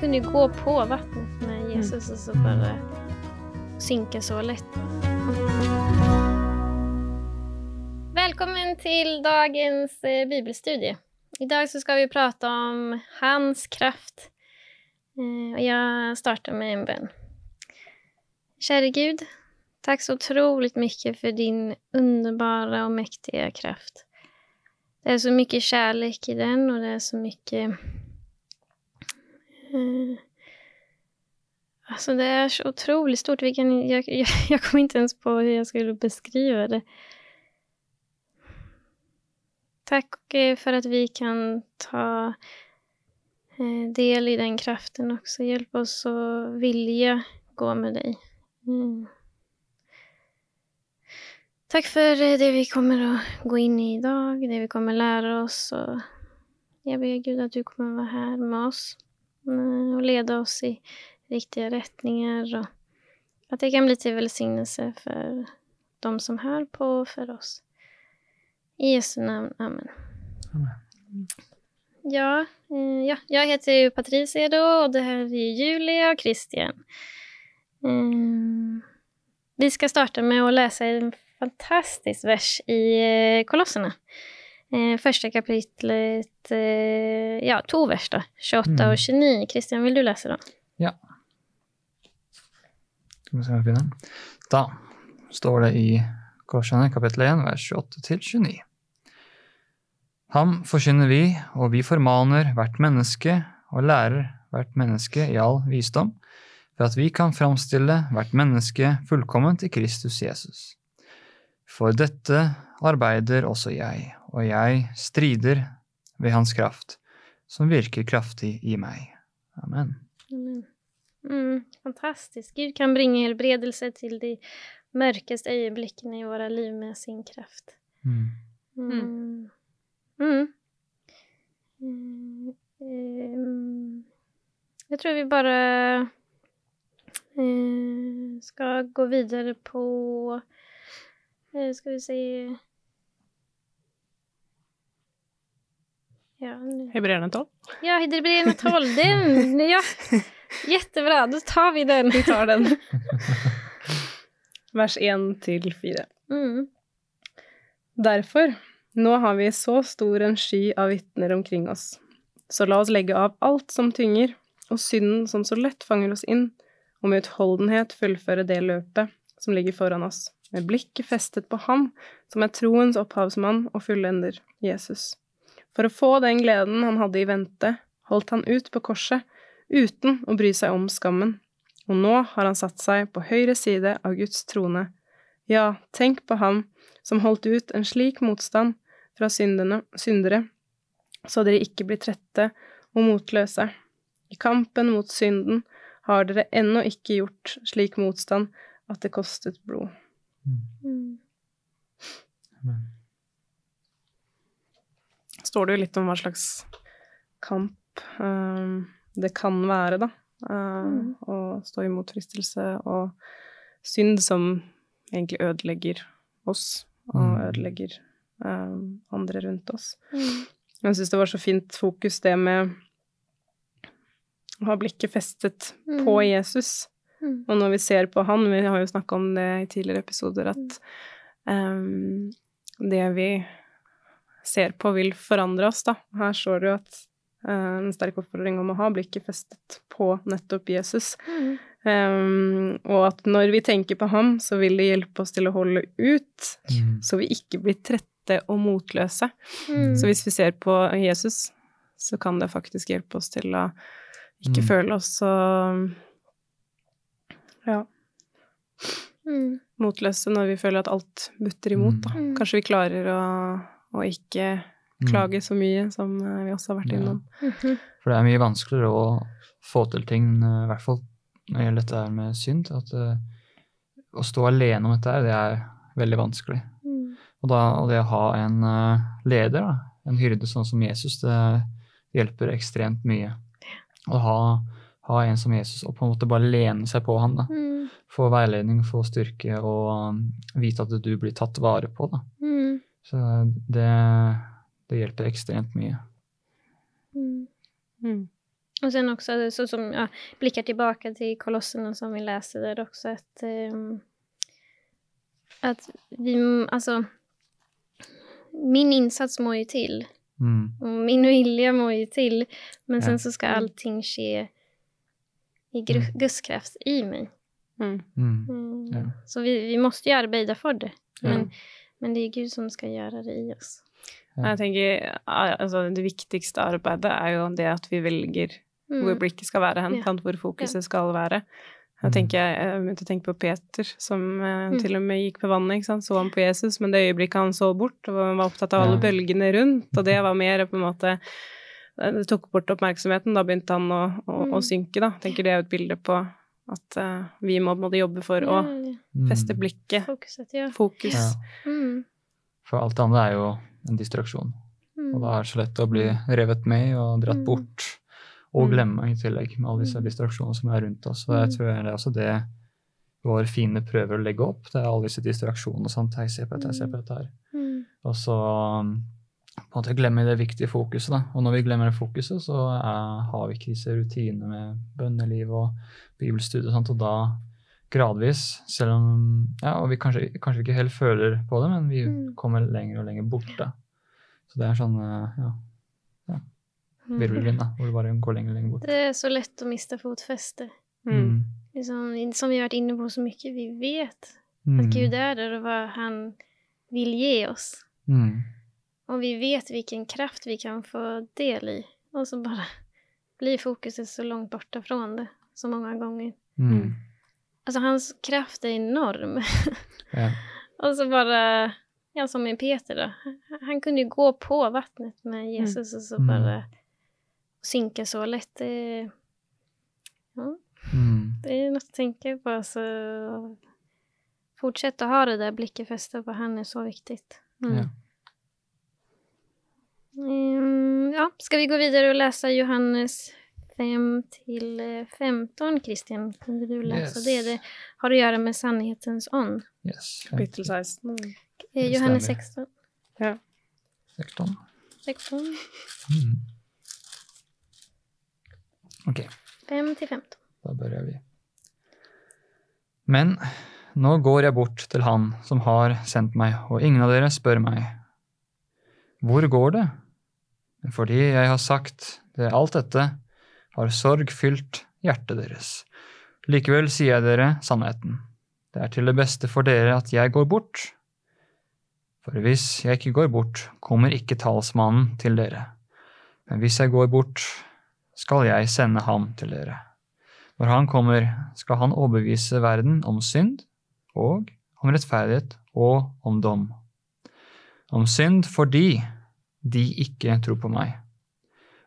kunde ju gå på vattnet med Jesus og så bare synke så lett. Velkommen til dagens eh, bibelstudie. Idag så skal vi prate om hans kraft. Eh, og jeg starter med en bønn. Kjære Gud, takk så utrolig mye for din underbara og mektige kraft. Det er så mye kjærlighet i den og det er så mycket... Eh, alltså det är så otroligt stort. Vilken, jag, jag, jag kommer inte ens på hur jag skulle beskriva det. Tack för att vi kan ta eh, del i den kraften också. Hjälp oss att vilja gå med dig. Mm. Tack för det vi kommer att gå in i idag, det vi kommer lära oss. Och jag ber Gud att du kommer vara här med oss och leda oss i riktiga rättningar. Och att det kan bli till välsignelse för de som hör på och för oss. I Jesu namn. Amen. Amen. Ja, eh, ja, jag heter ju Patricia då och det här är Julia och Christian. Mm. Vi ska starta med att läsa en fantastisk vers i eh, Kolosserna. Eh, första kapitlet, eh, ja, to vers då, 28 Mm. och 29. Christian, vill du läsa dem? Ja. Skal vi se om jeg finner den. Da står det i Korsene, kapittel 1, vers 28-29. Ham forkynner vi, og vi formaner hvert menneske og lærer hvert menneske i all visdom, for at vi kan framstille hvert menneske fullkomment i Kristus Jesus. For dette arbeider også jeg, og jeg strider ved hans kraft, som virker kraftig i meg. Amen. Amen. Mm, fantastisk. Gud kan bringe helbredelse til de mørkeste øyeblikkene i våre liv med sin kraft. Mm. Mm. Mm. Mm. Ehm, tror vi bare skal ska gå videre på... skal Ska vi se... Ja, nu. tolv? 12. ja Hebreerna 12. Den! Ja. Jättebra, da tar vi den. Vi tar den. Vers 1 til 4. Mm. Derfor, nå har vi så stor en sky av vitner omkring oss. Så la oss legge av alt som tynger, og synden som så lett fanger oss inn, og med utholdenhet fullføre det løpet som ligger foran oss, med blikket festet på Ham, som er troens opphavsmann og fullender, Jesus. For å få den gleden han hadde i vente, holdt han ut på korset, uten å bry seg om skammen. Og nå har han satt seg på høyre side av Guds trone. Ja, tenk på ham som holdt ut en slik motstand fra syndene, syndere, så dere ikke blir trette og motløse. I kampen mot synden har dere ennå ikke gjort slik motstand at det kostet blod. Mm. Amen. Står det jo litt om hva slags kamp um, det kan være, da. Uh, Mm. Å stå imot fristelse og synd som egentlig ødelegger oss, og Mm. ødelegger eh, andre rundt oss. Mm. Jeg syns det var så fint fokus det med å ha blikket festet Mm. på Jesus. Mm. Og når vi ser på han, vi har jo snakka om det i tidligere episoder, at um, det vi ser på, vil forandre oss, da. Her står det jo at eh, en sterk oppfordring om å ha blikket festet på nettopp Jesus. Mm. Um, og at når vi tenker på ham, så vil det hjelpe oss til å holde ut, Mm. så vi ikke blir trette og motløse. Mm. Så hvis vi ser på Jesus, så kan det faktisk hjelpe oss til å ikke Mm. føle oss så ja, Mm. motløse når vi føler at alt butter imot, da. Mm. Kanskje vi klarer å, å ikke Mm. klage så mye som eh, vi også har vært innom. Ja. For det er mye vanskeligere å få til ting, eh, i hvert fall når det gjelder dette her med synd. At uh, å stå alene om dette her, det er veldig vanskelig. Mm. Og, da, og det å ha en uh, leder, da, en hyrde sånn som Jesus, det hjelper ekstremt mye. Å ha, ha en som Jesus og på en måte bare lene seg på han. da. Mm. Få veiledning, få styrke og um, vite at du blir tatt vare på. da. Mm. Så det, det hjelper ekstremt mye. Mm. Mm. Och sen också så som jag blickar tillbaka till kolosserna som vi läser där också att, um, att vi, alltså min insats må ju till Mm. och min vilja må ju till men sen så ska Mm. allting ske i Mm. Guds kraft i mig. Mm. Mm. Mm. Ja. Så vi, vi måste ju arbeta för det. Ja. Men, men det er Gud som skal gjøre det i oss. Ja. Jeg tenker, altså, Det viktigste arbeidet er jo det at vi velger Mm. hvor blikket skal være hen, Ja. hvor fokuset skal være. Jeg Mm. tenker, jeg begynte å tenke på Peter, som eh, Mm. til og med gikk på vannet. ikke sant? Så han på Jesus, men det øyeblikket han så bort, og var opptatt av alle Ja. bølgene rundt, og det var mer på en måte Det tok bort oppmerksomheten. Da begynte han å, å, å Mm. synke, da. Jeg tenker det er jo et bilde på at uh, vi må på en måte jobbe for å Ja, ja. Mm. feste blikket, Fokuset, ja. fokus. Ja. Mm. For alt det andre er jo en distraksjon. Mm. Og da er det så lett å bli revet med og dratt Mm. bort. Og Mm. glemme i tillegg med alle disse distraksjonene som er rundt oss. Og jeg tror det er også det våre fine prøver å legge opp. Det er alle disse distraksjonene. Sant? Jeg ser på dette, jeg ser på dette her. Mm. Og så um, på en måte glemme det viktige fokuset. Da. Og når vi glemmer det fokuset, så er, har vi ikke disse rutinene med bønneliv og bibelstudie og sånt. Og da gradvis, selv om ja, og vi kanskje, kanskje ikke helt føler på det, men vi Mm. kommer lenger og lenger bort. Da. Så det er sånn ja, ja, virvelvind, da, hvor du bare går lenger og lenger bort. Det er så lett å miste fotfestet. Mm. Liksom, som vi har vært inne på så mye, vi vet Mm. att Gud er der, og hva han vil gi oss. Mm. Och vi vet hvilken kraft vi kan få del i. og så bare blir fokuset så langt borta fra det så mange ganger. Mm. Alltså hans kraft er enorm. Ja. Og så bare ja som med Peter da. Han- kunne jo gå på vattnet med Jesus Og så Mm. synke så lett. Det, ja, Mm. det er noe å tenke på. Så fortsett å ha det der blikket festet på han er så viktig. Mm. Ja. Mm, ja, ska vi gå videre og lese Johannes 5 till eh, 15, Christian? Kunde du läsa Yes. det? Det har å gjøre med sannhetens ånd. Yes. Kapittel 16. Eh, Johannes stämmer. 16. 16. 16 Mm. Ok. 5 till 15. Da börjar vi. Men nå går jeg bort til Han som har sendt meg, og ingen av dere spør meg, hvor går det? Fordi jeg har sagt det alt dette, har sorg fylt hjertet deres. Likevel sier jeg dere sannheten. Det er til det beste for dere at jeg går bort. For hvis jeg ikke går bort, kommer ikke talsmannen til dere. Men hvis jeg går bort, skal jeg sende ham til dere. Når han kommer, skal han overbevise verden om synd og om rettferdighet og om dom. Om synd fordi de ikke tror på meg.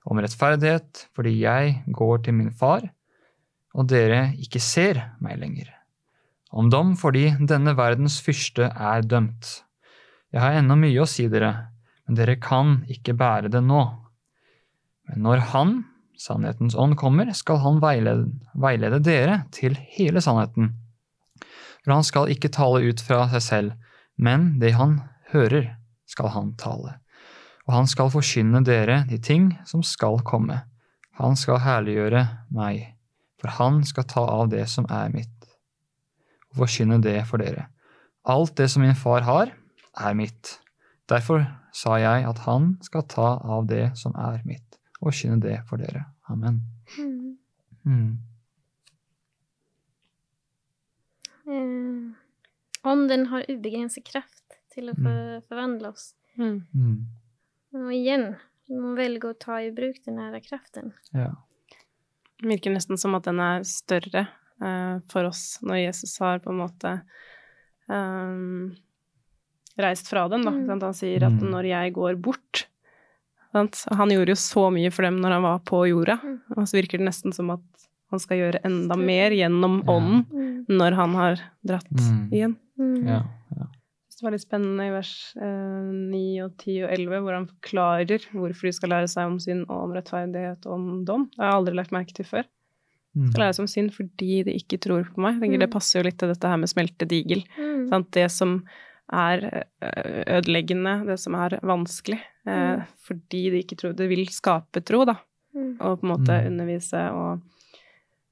Om rettferdighet fordi jeg går til min far, og dere ikke ser meg lenger. Om dom fordi denne verdens fyrste er dømt. Jeg har ennå mye å si dere, men dere kan ikke bære det nå. Men når Han, sannhetens ånd, kommer, skal Han veilede, veilede dere til hele sannheten. For Han skal ikke tale ut fra seg selv, men det Han hører, skal Han tale. Og Han skal forkynne dere de ting som skal komme. Han skal herliggjøre meg, for Han skal ta av det som er mitt, og forkynne det for dere. Alt det som min far har, er mitt. Derfor sa jeg at han skal ta av det som er mitt, og forkynne det for dere. Amen. Mm. Mm. Eh, ånden har ubegrenset kraft til å forvandle för, oss. Mm. Mm. igjen, du må velge å ta i bruk den her kraften. Ja. Det virker nesten som at den er større uh, for oss når Jesus har på en måte um, reist fra dem. Da. Mm. Han sier at Mm. 'når jeg går bort' sant? Han gjorde jo så mye for dem når han var på jorda, Mm. og så virker det nesten som at han skal gjøre enda mer gjennom ånden ja. når han har dratt Mm. igjen. Mm. Ja. Det var litt spennende i vers eh, 9 og 10 og 11, hvor han forklarer hvorfor de skal lære seg om synd og om rettferdighet og om dom. Det har jeg aldri lagt merke til før. Mm. De skal lære seg om synd fordi de ikke tror på meg. Jeg tenker Mm. Det passer jo litt til dette her med smeltedigel. Mm. Sant? Det som er eh, ødeleggende, det som er vanskelig, eh, Mm. fordi de ikke tror Det vil skape tro, da. Mm. Mm. og på en måte Mm. undervise og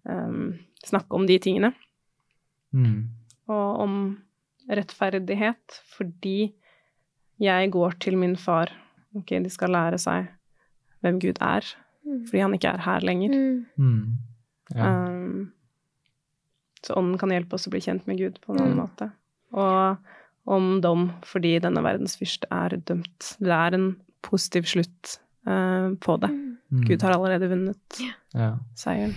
um, snakke om de tingene. Mm. Og om rettferdighet, fordi jeg går til min far. Ok, de skal lære seg hvem Gud er, Mm. fordi han ikke er her lenger. Mm. Mm. Ja. Um, så ånden kan hjelpe oss å bli kjent med Gud på en annen Mm. måte. Og om dom, fordi denne verdens fyrste er dømt. Det er en positiv slutt uh, på det. Mm. Gud har allerede vunnet ja. seieren.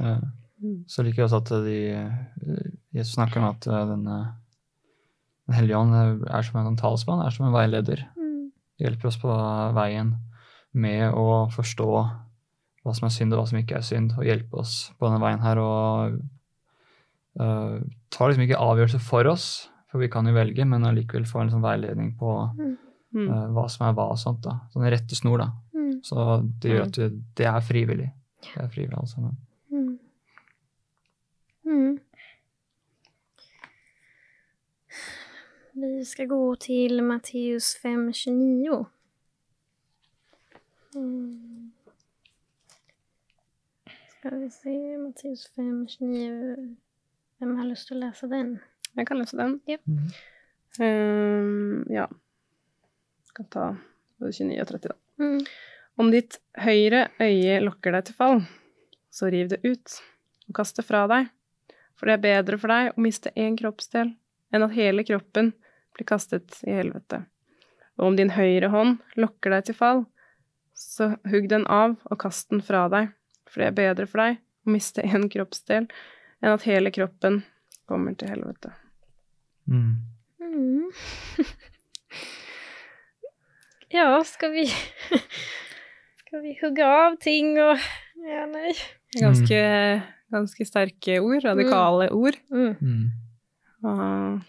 Ja. Mm. Så liker jeg også at de eh, Jesus snakker om at eh, denne Den hellige ånd er som en talsmann, er som en veileder. Mm. Hjelper oss på veien med å forstå hva som er synd og hva som ikke er synd, og hjelpe oss på denne veien her. Og uh, tar liksom ikke avgjørelse for oss, for vi kan jo velge, men allikevel få en sånn veiledning på Mm. uh, hva som er hva og sånt. da. Sånn rette snor, da. Mm. Så det gjør at vi, det er frivillig. Det er frivillig alle sammen. Mm. Vi ska gå till Matteus 5.29. Mm. Ska vi se, Matteus 5.29. Vem har lust att läsa den? Jeg kan lese den. Ja. Mm. Um, ja. Skal ta både 29 og 30, da. Mm. Om ditt høyre øye lokker deg til fall, så riv det ut og kast det fra deg. For det er bedre for deg å miste én kroppsdel enn at hele kroppen blir kastet i helvete. Og om din høyre hånd lokker deg til fall, så hugg den av og kast den fra deg. For det er bedre for deg å miste én kroppsdel enn at hele kroppen kommer til helvete. Mm. Mm. ja, skal vi... Skal vi hugge av ting og Ja, nei. Ganske, ganske sterke ord, radikale ord. Mm. Mm. Og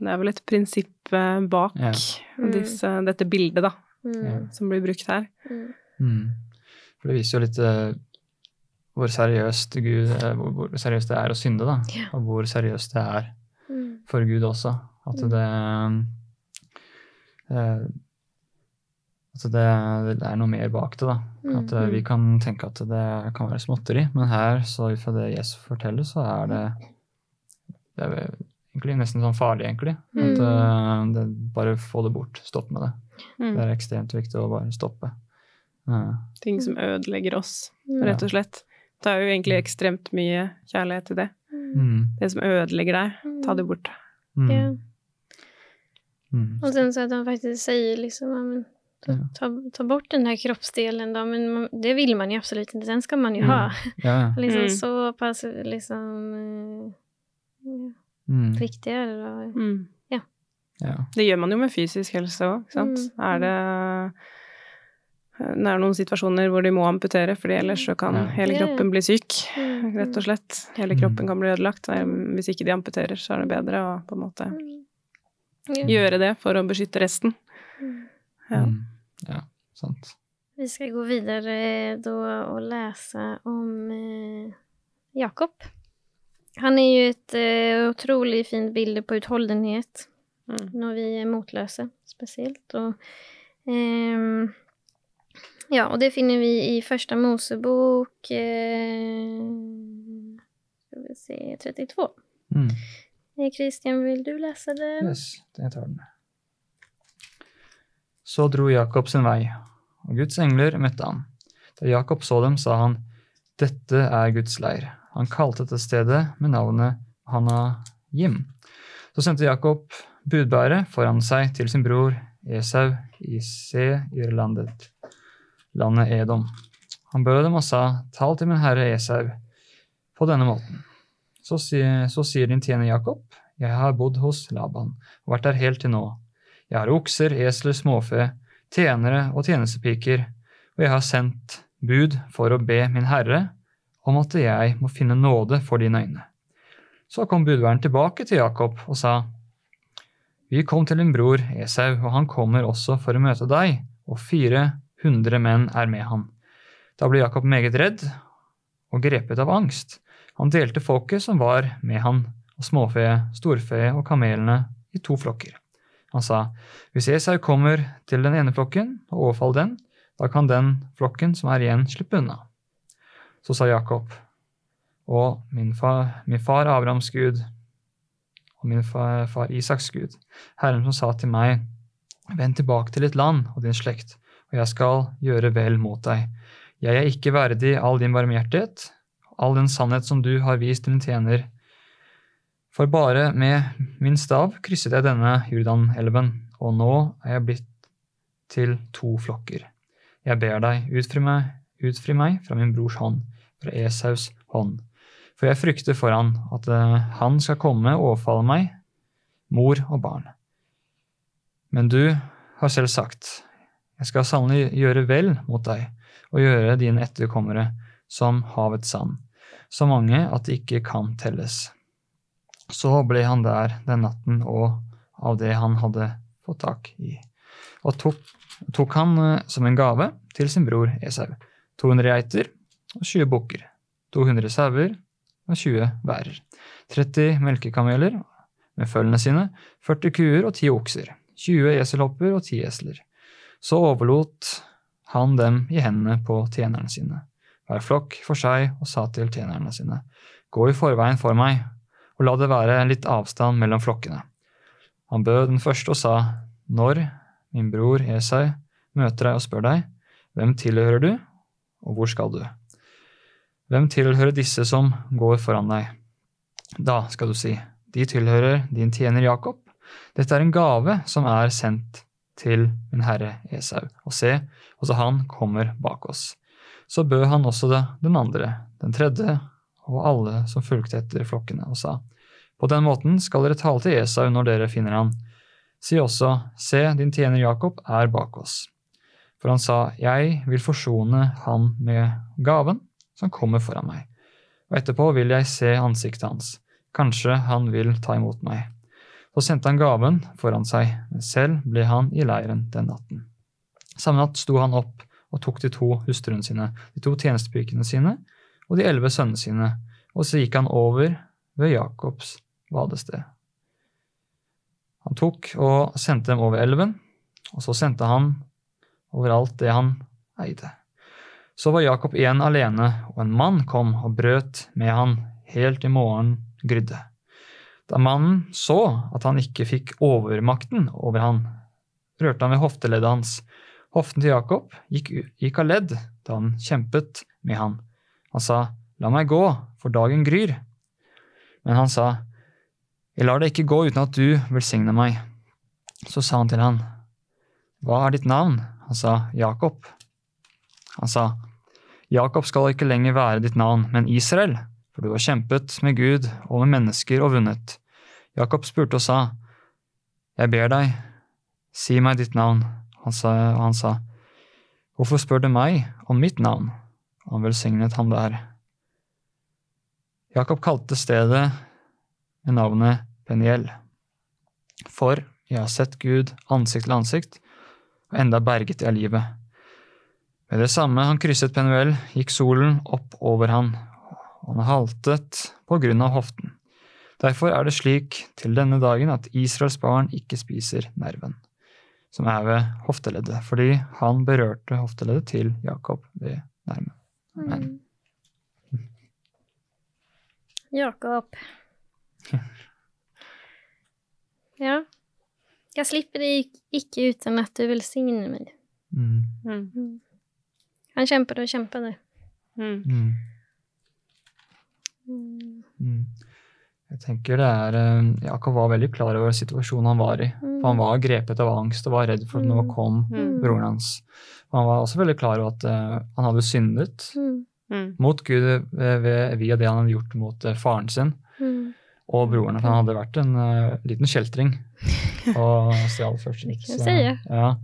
det er vel et prinsipp eh, bak Ja. Mm. disse, dette bildet, da, Mm. som blir brukt her. Mm. Mm. For det viser jo litt eh, hvor seriøst Gud, eh, hvor, hvor seriøst det er å synde, da. Ja. Og hvor seriøst det er Mm. for Gud også. At Mm. det eh, At det, det er noe mer bak det, da. At vi kan tenke at det kan være småtteri, men her, så ut fra det Jesus forteller, så er det Det er egentlig nesten sånn farlig, egentlig. At uh, det, bare få det bort. Stopp med det. Mm. Det er ekstremt viktig å bare stoppe. Uh. Ting som ødelegger oss, Mm. rett og slett. Det er jo egentlig ekstremt mye kjærlighet til det. Mm. Det som ødelegger deg, ta det bort. Mm. Ja. Mm. Och sen så at han faktisk sier liksom, ja, men, ta, ta, ta bort den här kroppsdelen då, men man, det vill man ju absolut inte, den ska man ju Mm. ha. Ja, ja. Liksom Mm. så pass liksom eh, ja, Mm. viktig är det. Mm. ja. Det gjør man jo med fysisk helse òg, ikke sant. Mm. Er det det er noen situasjoner hvor de må amputere, fordi ellers så kan Ja. hele kroppen bli syk. Mm. Rett og slett. Hele Mm. kroppen kan bli ødelagt. Hvis ikke de amputerer, så er det bedre å på en måte Mm. Gjøre det for å beskytte resten. Mm. Ja. Mm. ja, sant. Vi skal gå videre da og lese om eh, Jakob. Han er jo et uh, utrolig fint bilde på utholdenhet Mm. når vi er motløse, spesielt. Og, um, ja, og det finner vi i Første Mosebok uh, Skal vi se, 32. Mm. Eh, Christian, vill du lese den? Yes, jeg tar den. Så dro Jakob sin vei, og Guds engler møtte han. Da Jakob så dem, sa han, dette er Guds leir. Han kalte dette stedet med navnet Hanajim. Så sendte Jakob budbæret foran seg til sin bror Esau i Se-Irlandet, landet Edom. Han bød dem og sa, tal til min herre Esau på denne måten. Så, sier- så sier din tjener Jakob, jeg har bodd hos Laban og vært der helt til nå. Jeg har okser, esler, småfe, tjenere og tjenestepiker, og jeg har sendt bud for å be min herre om at jeg må finne nåde for dine øyne. Så kom budværen tilbake til Jakob og sa, Vi kom til din bror Esau, og han kommer også for å møte deg, og fire hundre menn er med han. Da ble Jakob meget redd og grepet av angst. Han delte folket som var med han, og småfe, storfe og kamelene i to flokker. Han sa, hvis Esau kommer til den ene flokken og overfaller den, da kan den flokken som er igjen, slippe unna. Så sa Jakob, og min far, min far Abrahams Gud og min far, far Isaks Gud, Herren som sa til meg, vend tilbake til ditt land og din slekt, og jeg skal gjøre vel mot deg. Jeg er ikke verdig all din barmhjertighet, all den sannhet som du har vist din tjener. For bare med min stav krysset jeg denne Jordanelven, og nå er jeg blitt til to flokker. Jeg ber deg, utfri meg, utfri meg fra min brors hånd, fra Esaus hånd. For jeg frykter for han at eh, han skal komme og overfalle meg, mor og barn. Men du har selv sagt, jeg skal sannelig gjøre vel mot deg og gjøre dine etterkommere som havets sand, så mange at det ikke kan telles. Så ble han der den natten og av det han hadde fått tak i, og tok, tok han eh, som en gave til sin bror Esau 200 geiter og 20 bukker, 200 sauer og 20 værer, 30 melkekameler med følgene sine, 40 kuer og 10 okser, 20 eselhopper og 10 esler. Så overlot han dem i hendene på tjenerne sine, hver flokk for seg, og sa til tjenerne sine, Gå i forveien for meg, og la det være litt avstand mellom flokkene. Han bød den første og sa, Når min bror Esau møter deg og spør deg, Hvem tilhører du, og hvor skal du? Hvem tilhører disse som går foran deg? Da skal du si, De tilhører din tjener Jakob. Dette er en gave som er sendt til min herre Esau. Og se, også han kommer bak oss. Så bød han også det, den andre, den tredje og alle som fulgte etter flokkene, og sa, På den måten skal dere tale til Esau når dere finner han. Si også, Se, din tjener Jakob er bak oss. For han sa, Jeg vil forsone han med gaven som kommer foran meg, og etterpå vil jeg se ansiktet hans. Kanskje han vil ta imot meg. Så sendte han gaven foran seg, men selv ble han i leiren den natten. Samme natt sto han opp og tok de to hustruene sine, de to tjenestepikene sine og de elleve sønnene sine, og så gikk han over ved Jakobs vadested. Han tok og sendte dem over elven, og så sendte han overalt det han eide. Så var Jakob igjen alene, og en mann kom og brøt med han helt i morgen grydde. Da mannen så at han ikke fikk overmakten over han, rørte han ved hofteleddet hans. Hoften til Jakob gikk, gikk av ledd da han kjempet med han. Han sa, La meg gå, for dagen gryr. Men han sa, Jeg lar deg ikke gå uten at du velsigner meg. Så sa han til han, Hva er ditt navn? Han sa, Jakob. Han sa, Jakob skal ikke lenger være ditt navn, men Israel, for du har kjempet med Gud og med mennesker og vunnet. Jakob spurte og sa, Jeg ber deg, si meg ditt navn. Han sa, han sa, Hvorfor spør du meg om mitt navn? Han velsignet ham der. Jakob kalte stedet med navnet Peniel. For jeg har sett Gud ansikt til ansikt, og enda berget jeg livet. Ved det samme han krysset Penuel, gikk solen opp over han, og han haltet på grunn av hoften. Derfor er det slik til denne dagen at Israels barn ikke spiser nerven, som er ved hofteleddet, fordi han berørte hofteleddet til Jakob ved nerven. Men. Mm. Jakob. Ja. Jeg slipper deg ikke uten at du velsigner meg. Mm. Mm. Han kjemper og kjemper. det. Mm. Mm. Mm. Jeg tenker det er eh, Jakob var veldig klar over situasjonen han var i. For han var grepet av angst og var redd for at Mm. kom Mm. broren hans. Og han var også veldig klar over at uh, han hadde syndet Mm. Mm. mot Gud ved, ved, via det han hadde gjort mot uh, faren sin Mm. og broren. For han hadde vært en uh, liten kjeltring og stjal først. Så. Ja.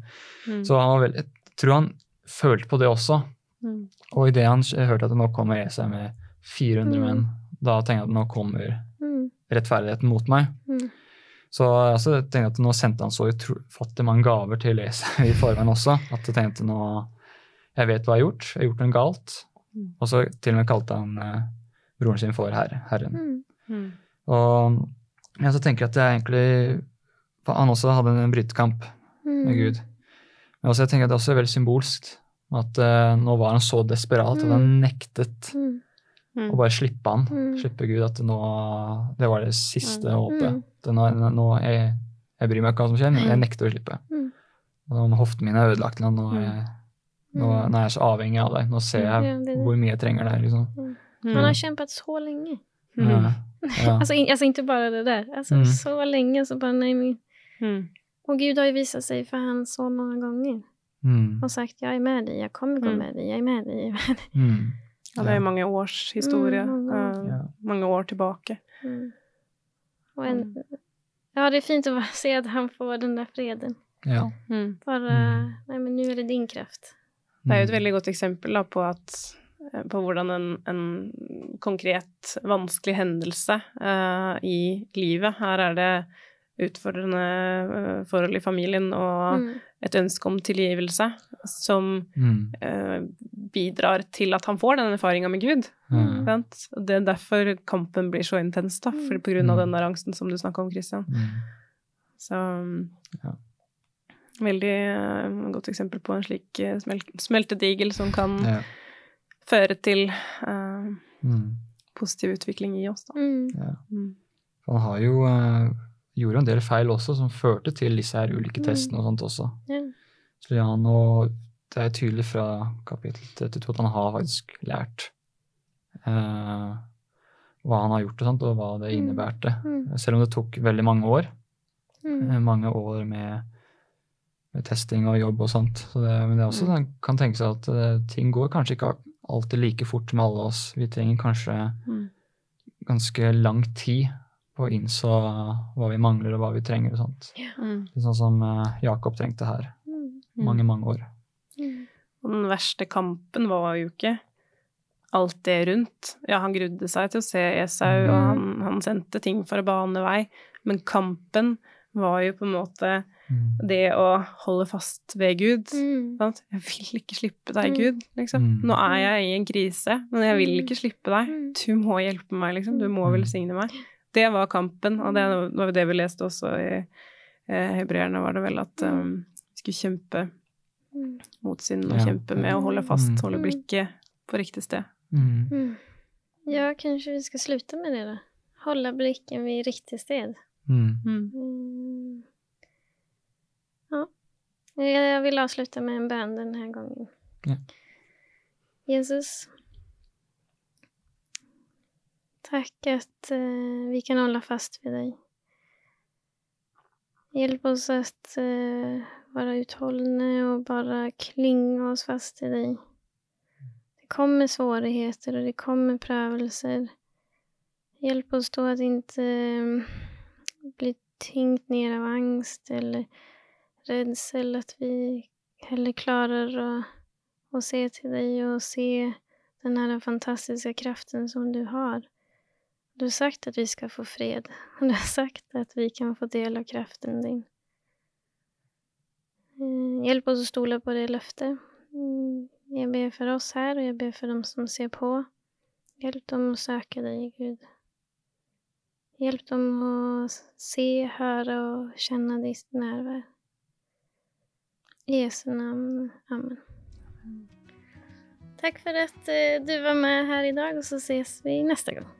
Mm. Så han var veldig, jeg tror han følte på det også. Mm. Og idet han hørte at nå kommer ESA med 400 Mm. menn, da tenkte jeg at nå kommer Mm. rettferdigheten mot meg. Mm. Så altså, jeg tenkte at nå sendte han så ufattelig mange gaver til ESA i forveien også, at jeg tenkte nå Jeg vet hva jeg har gjort. Jeg har gjort noe galt. Mm. Og så til og med kalte han eh, broren sin for herre, Herren. Og ja, så tenker jeg at er egentlig Han også hadde en brytekamp med Gud. Men også jeg tenker at det også er veldig symbolsk At uh, nå var han så desperat at han nektet Mm. Mm. å bare slippe han. Mm. Slippe Gud. At nå Det var det siste Mm. håpet. Mm. Nå, nå jeg, jeg bryr meg ikke hva som skjer, men jeg nekter å slippe. Mm. Og hoftene mine er ødelagt. Nå, nå, er jeg, nå, Mm. nå er jeg så avhengig av deg. Nå ser jeg hvor mye jeg trenger deg. Liksom. Mm. Han har kjempet så lenge. Mm. Ja. Ja. Alltså, alltså inte bara det där. Alltså Mm. så länge så bara nej men. Mm. Och Gud har ju visat sig för han så många gånger. Mm. og sagt 'jeg er med deg, jeg kommer gå Mm. med deg, jeg er med deg'. Jag är med dig. Mm. Ja, det er mange års historie. Mm, mange år. eh, Ja. mange år tilbake. Mm. Och en, ja, det er fint å se at han får den der freden. Ja. Mm. Bara, Mm. nej men nu er det din kraft. Det er jo et Mm. veldig godt eksempel da, på, at, eh, på hvordan en, en konkret, vanskelig hendelse uh, i livet Her er det utfordrende eh, forhold i familien og Mm. et ønske om tilgivelse som Mm. eh, bidrar til at han får den erfaringa med Gud. Mm. Det er derfor kampen blir så intens, da, for, på grunn av den der angsten som du snakka om, Christian. Mm. Så Ja. Veldig uh, godt eksempel på en slik eh, smel smeltedigel som kan Ja. føre til uh, Mm. positiv utvikling i oss, da. Mm. Ja. Mm. Han har jo eh, gjorde en del feil også, som førte til disse her ulike Mm. testene og sånt også. Ja. Så ja, nå, det er tydelig fra kapittel 32 at han har faktisk lært eh, hva han har gjort og sånt, og hva det Mm. innebærte. Mm. Selv om det tok veldig mange år. Mm. eh, Mange år med, med testing og jobb og sånt. Så det, men det er også Mm. man kan tenke seg at eh, ting går kanskje ikke alltid like fort med alle oss. Vi trenger kanskje Mm. ganske lang tid å innså hva vi mangler og hva vi trenger og sånt. Mm. Litt sånn som eh, Jakob trengte her. Mm. Mange, mange år. Mm. Og den verste kampen var jo ikke alt det rundt. Ja, han grudde seg til å se Esau, og han, han sendte ting for å bane vei, men kampen var jo på en måte Mm. det å holde fast ved Gud. Mm. Sant? Jeg vil ikke slippe deg, Mm. Gud. Liksom. Mm. Nå er jeg i en krise, men jeg vil Mm. ikke slippe deg. Mm. Du må hjelpe meg, liksom. Du må Mm. velsigne meg. Det var kampen, og det var jo det vi leste også i eh, hebreerne, var det vel, at um, vi skulle kjempe Mm. mot synden og Ja. kjempe med å holde fast, Mm. holde blikket på riktig sted. Mm. Mm. Ja, kanskje vi skal sluta med det da. Holde blikket vid riktig sted. Mm. Mm. Mm. Ja. Jeg vil avslutte med en bønn denne gangen. Ja. Jesus. Tack att eh, vi kan hålla fast vid dig. Hjälp oss att eh, vara uthållna och bara klinga oss fast i dig. Det kommer svårigheter och det kommer prövelser. Hjälp oss då att inte eh, bli tyngt ner av angst eller rädsel. Att vi heller klarar att, att se till dig och se den här fantastiska kraften som du har. Du har sagt at vi skal få fred. Du har sagt at vi kan få del av kraften din. Hjelp oss å stola på det løftet. Jeg ber for oss her, og jeg ber for dem som ser på. Hjelp dem å søke deg, Gud. Hjelp dem å se, høre og kjenne ditt nærvær. I Jesu navn. Amen. Takk for att eh, du var med her i dag, og så ses vi neste gång.